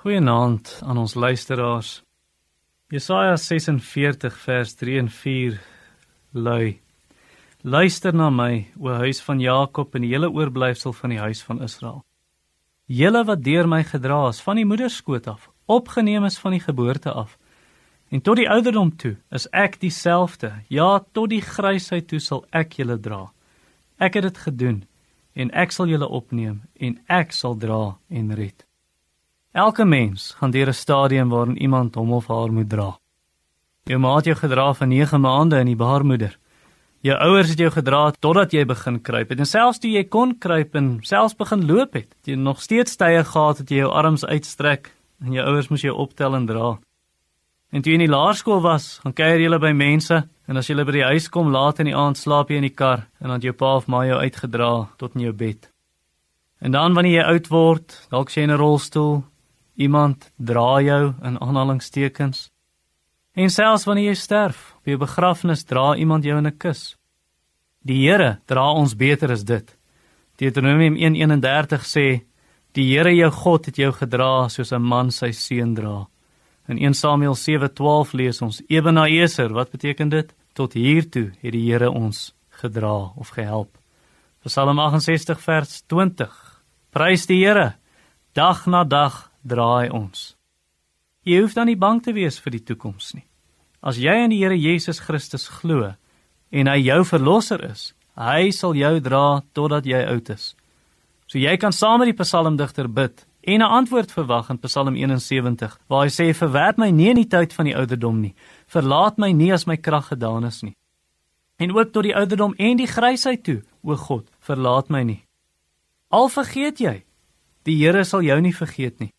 Goeienaand aan ons luisteraars. Jesaja 46 vers 3 en 4 lui: Luister na my, o huis van Jakob en die hele oorblyfsel van die huis van Israel. Julle wat deur my gedra is van die moederskoot af, opgeneem is van die geboorte af, en tot die ouderdom toe is ek dieselfde. Ja, tot die grysheid toe sal ek julle dra. Ek het dit gedoen en ek sal julle opneem en ek sal dra en red. Elke mens gaan deur 'n stadium waarin iemand hom of haar moet dra. Jou ma het jou gedra vir 9 maande in die baarmoeder. Jou ouers het jou gedra totdat jy begin kruip het en selfs toe jy kon kruip en selfs begin loop het, jy nog steeds tye gehad het jy jou arms uitstrek en jou ouers moes jou optel en dra. En toe jy in die laerskool was, gaan kuier jy by mense en as jy by die huis kom laat in die aand slaap jy in die kar en dan het jou pa of ma jou uitgedra tot in jou bed. En dan wanneer jy oud word, dalk in 'n rolstoel, Iemand dra jou in aanhalingstekens. En selfs wanneer jy sterf, op jou begrafnis dra iemand jou in 'n kus. Die Here dra ons beter as dit. Deuteronomium 1:31 sê: "Die Here jou God het jou gedra soos 'n man sy seun dra." In 1 Samuel 7:12 lees ons: "Ebenezer," wat beteken dit? Tot hier toe het die Here ons gedra of gehelp. Psalm 68 vers 20. Prys die Here dag na dag draai ons. Jy hoef dan nie bang te wees vir die toekoms nie. As jy in die Here Jesus Christus glo en hy jou verlosser is, hy sal jou dra totdat jy oud is. So jy kan saam met die psalmdigter bid en 'n antwoord verwag in Psalm 71 waar hy sê verwerp my nie in die tyd van die ouderdom nie. Verlaat my nie as my krag gedaan is nie. En ook tot die ouderdom en die grysheid toe, o God, verlaat my nie. Al vergeet jy, die Here sal jou nie vergeet nie.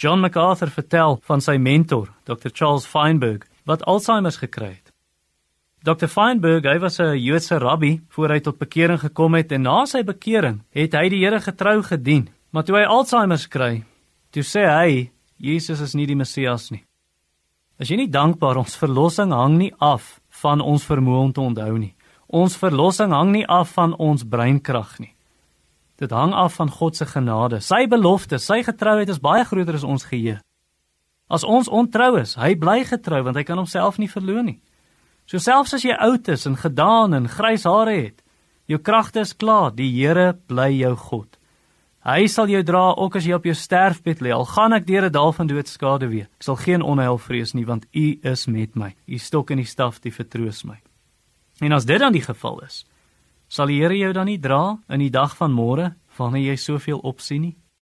John MacArthur vertel van sy mentor, Dr. Charles Feinberg, wat Alzheimer gekry het. Dr. Feinberg, hy was 'n Joodse rabbi voor hy tot bekering gekom het en na sy bekering het hy die Here getrou gedien. Maar toe hy Alzheimer kry, toe sê hy Jesus is nie die Messias nie. As jy nie dankbaar ons verlossing hang nie af van ons vermoë om te onthou nie. Ons verlossing hang nie af van ons breinkrag nie. Dit hang af van God se genade. Sy belofte, sy getrouheid is baie groter as ons geheue. As ons ontrou is, hy bly getrou want hy kan homself nie verloon nie. So selfs as jy oud is en gedaan en grys hare het, jou kragte is klaar, die Here bly jou God. Hy sal jou dra ook as jy op jou sterfbed lê. Al gaan ek deur 'n dal van doodskade weer, ek sal geen onheil vrees nie want U is met my. U stok en die staf, die vertroos my. En as dit dan die geval is, Sal die Here jou dan nie dra in die dag van môre wanneer jy soveel opsien nie?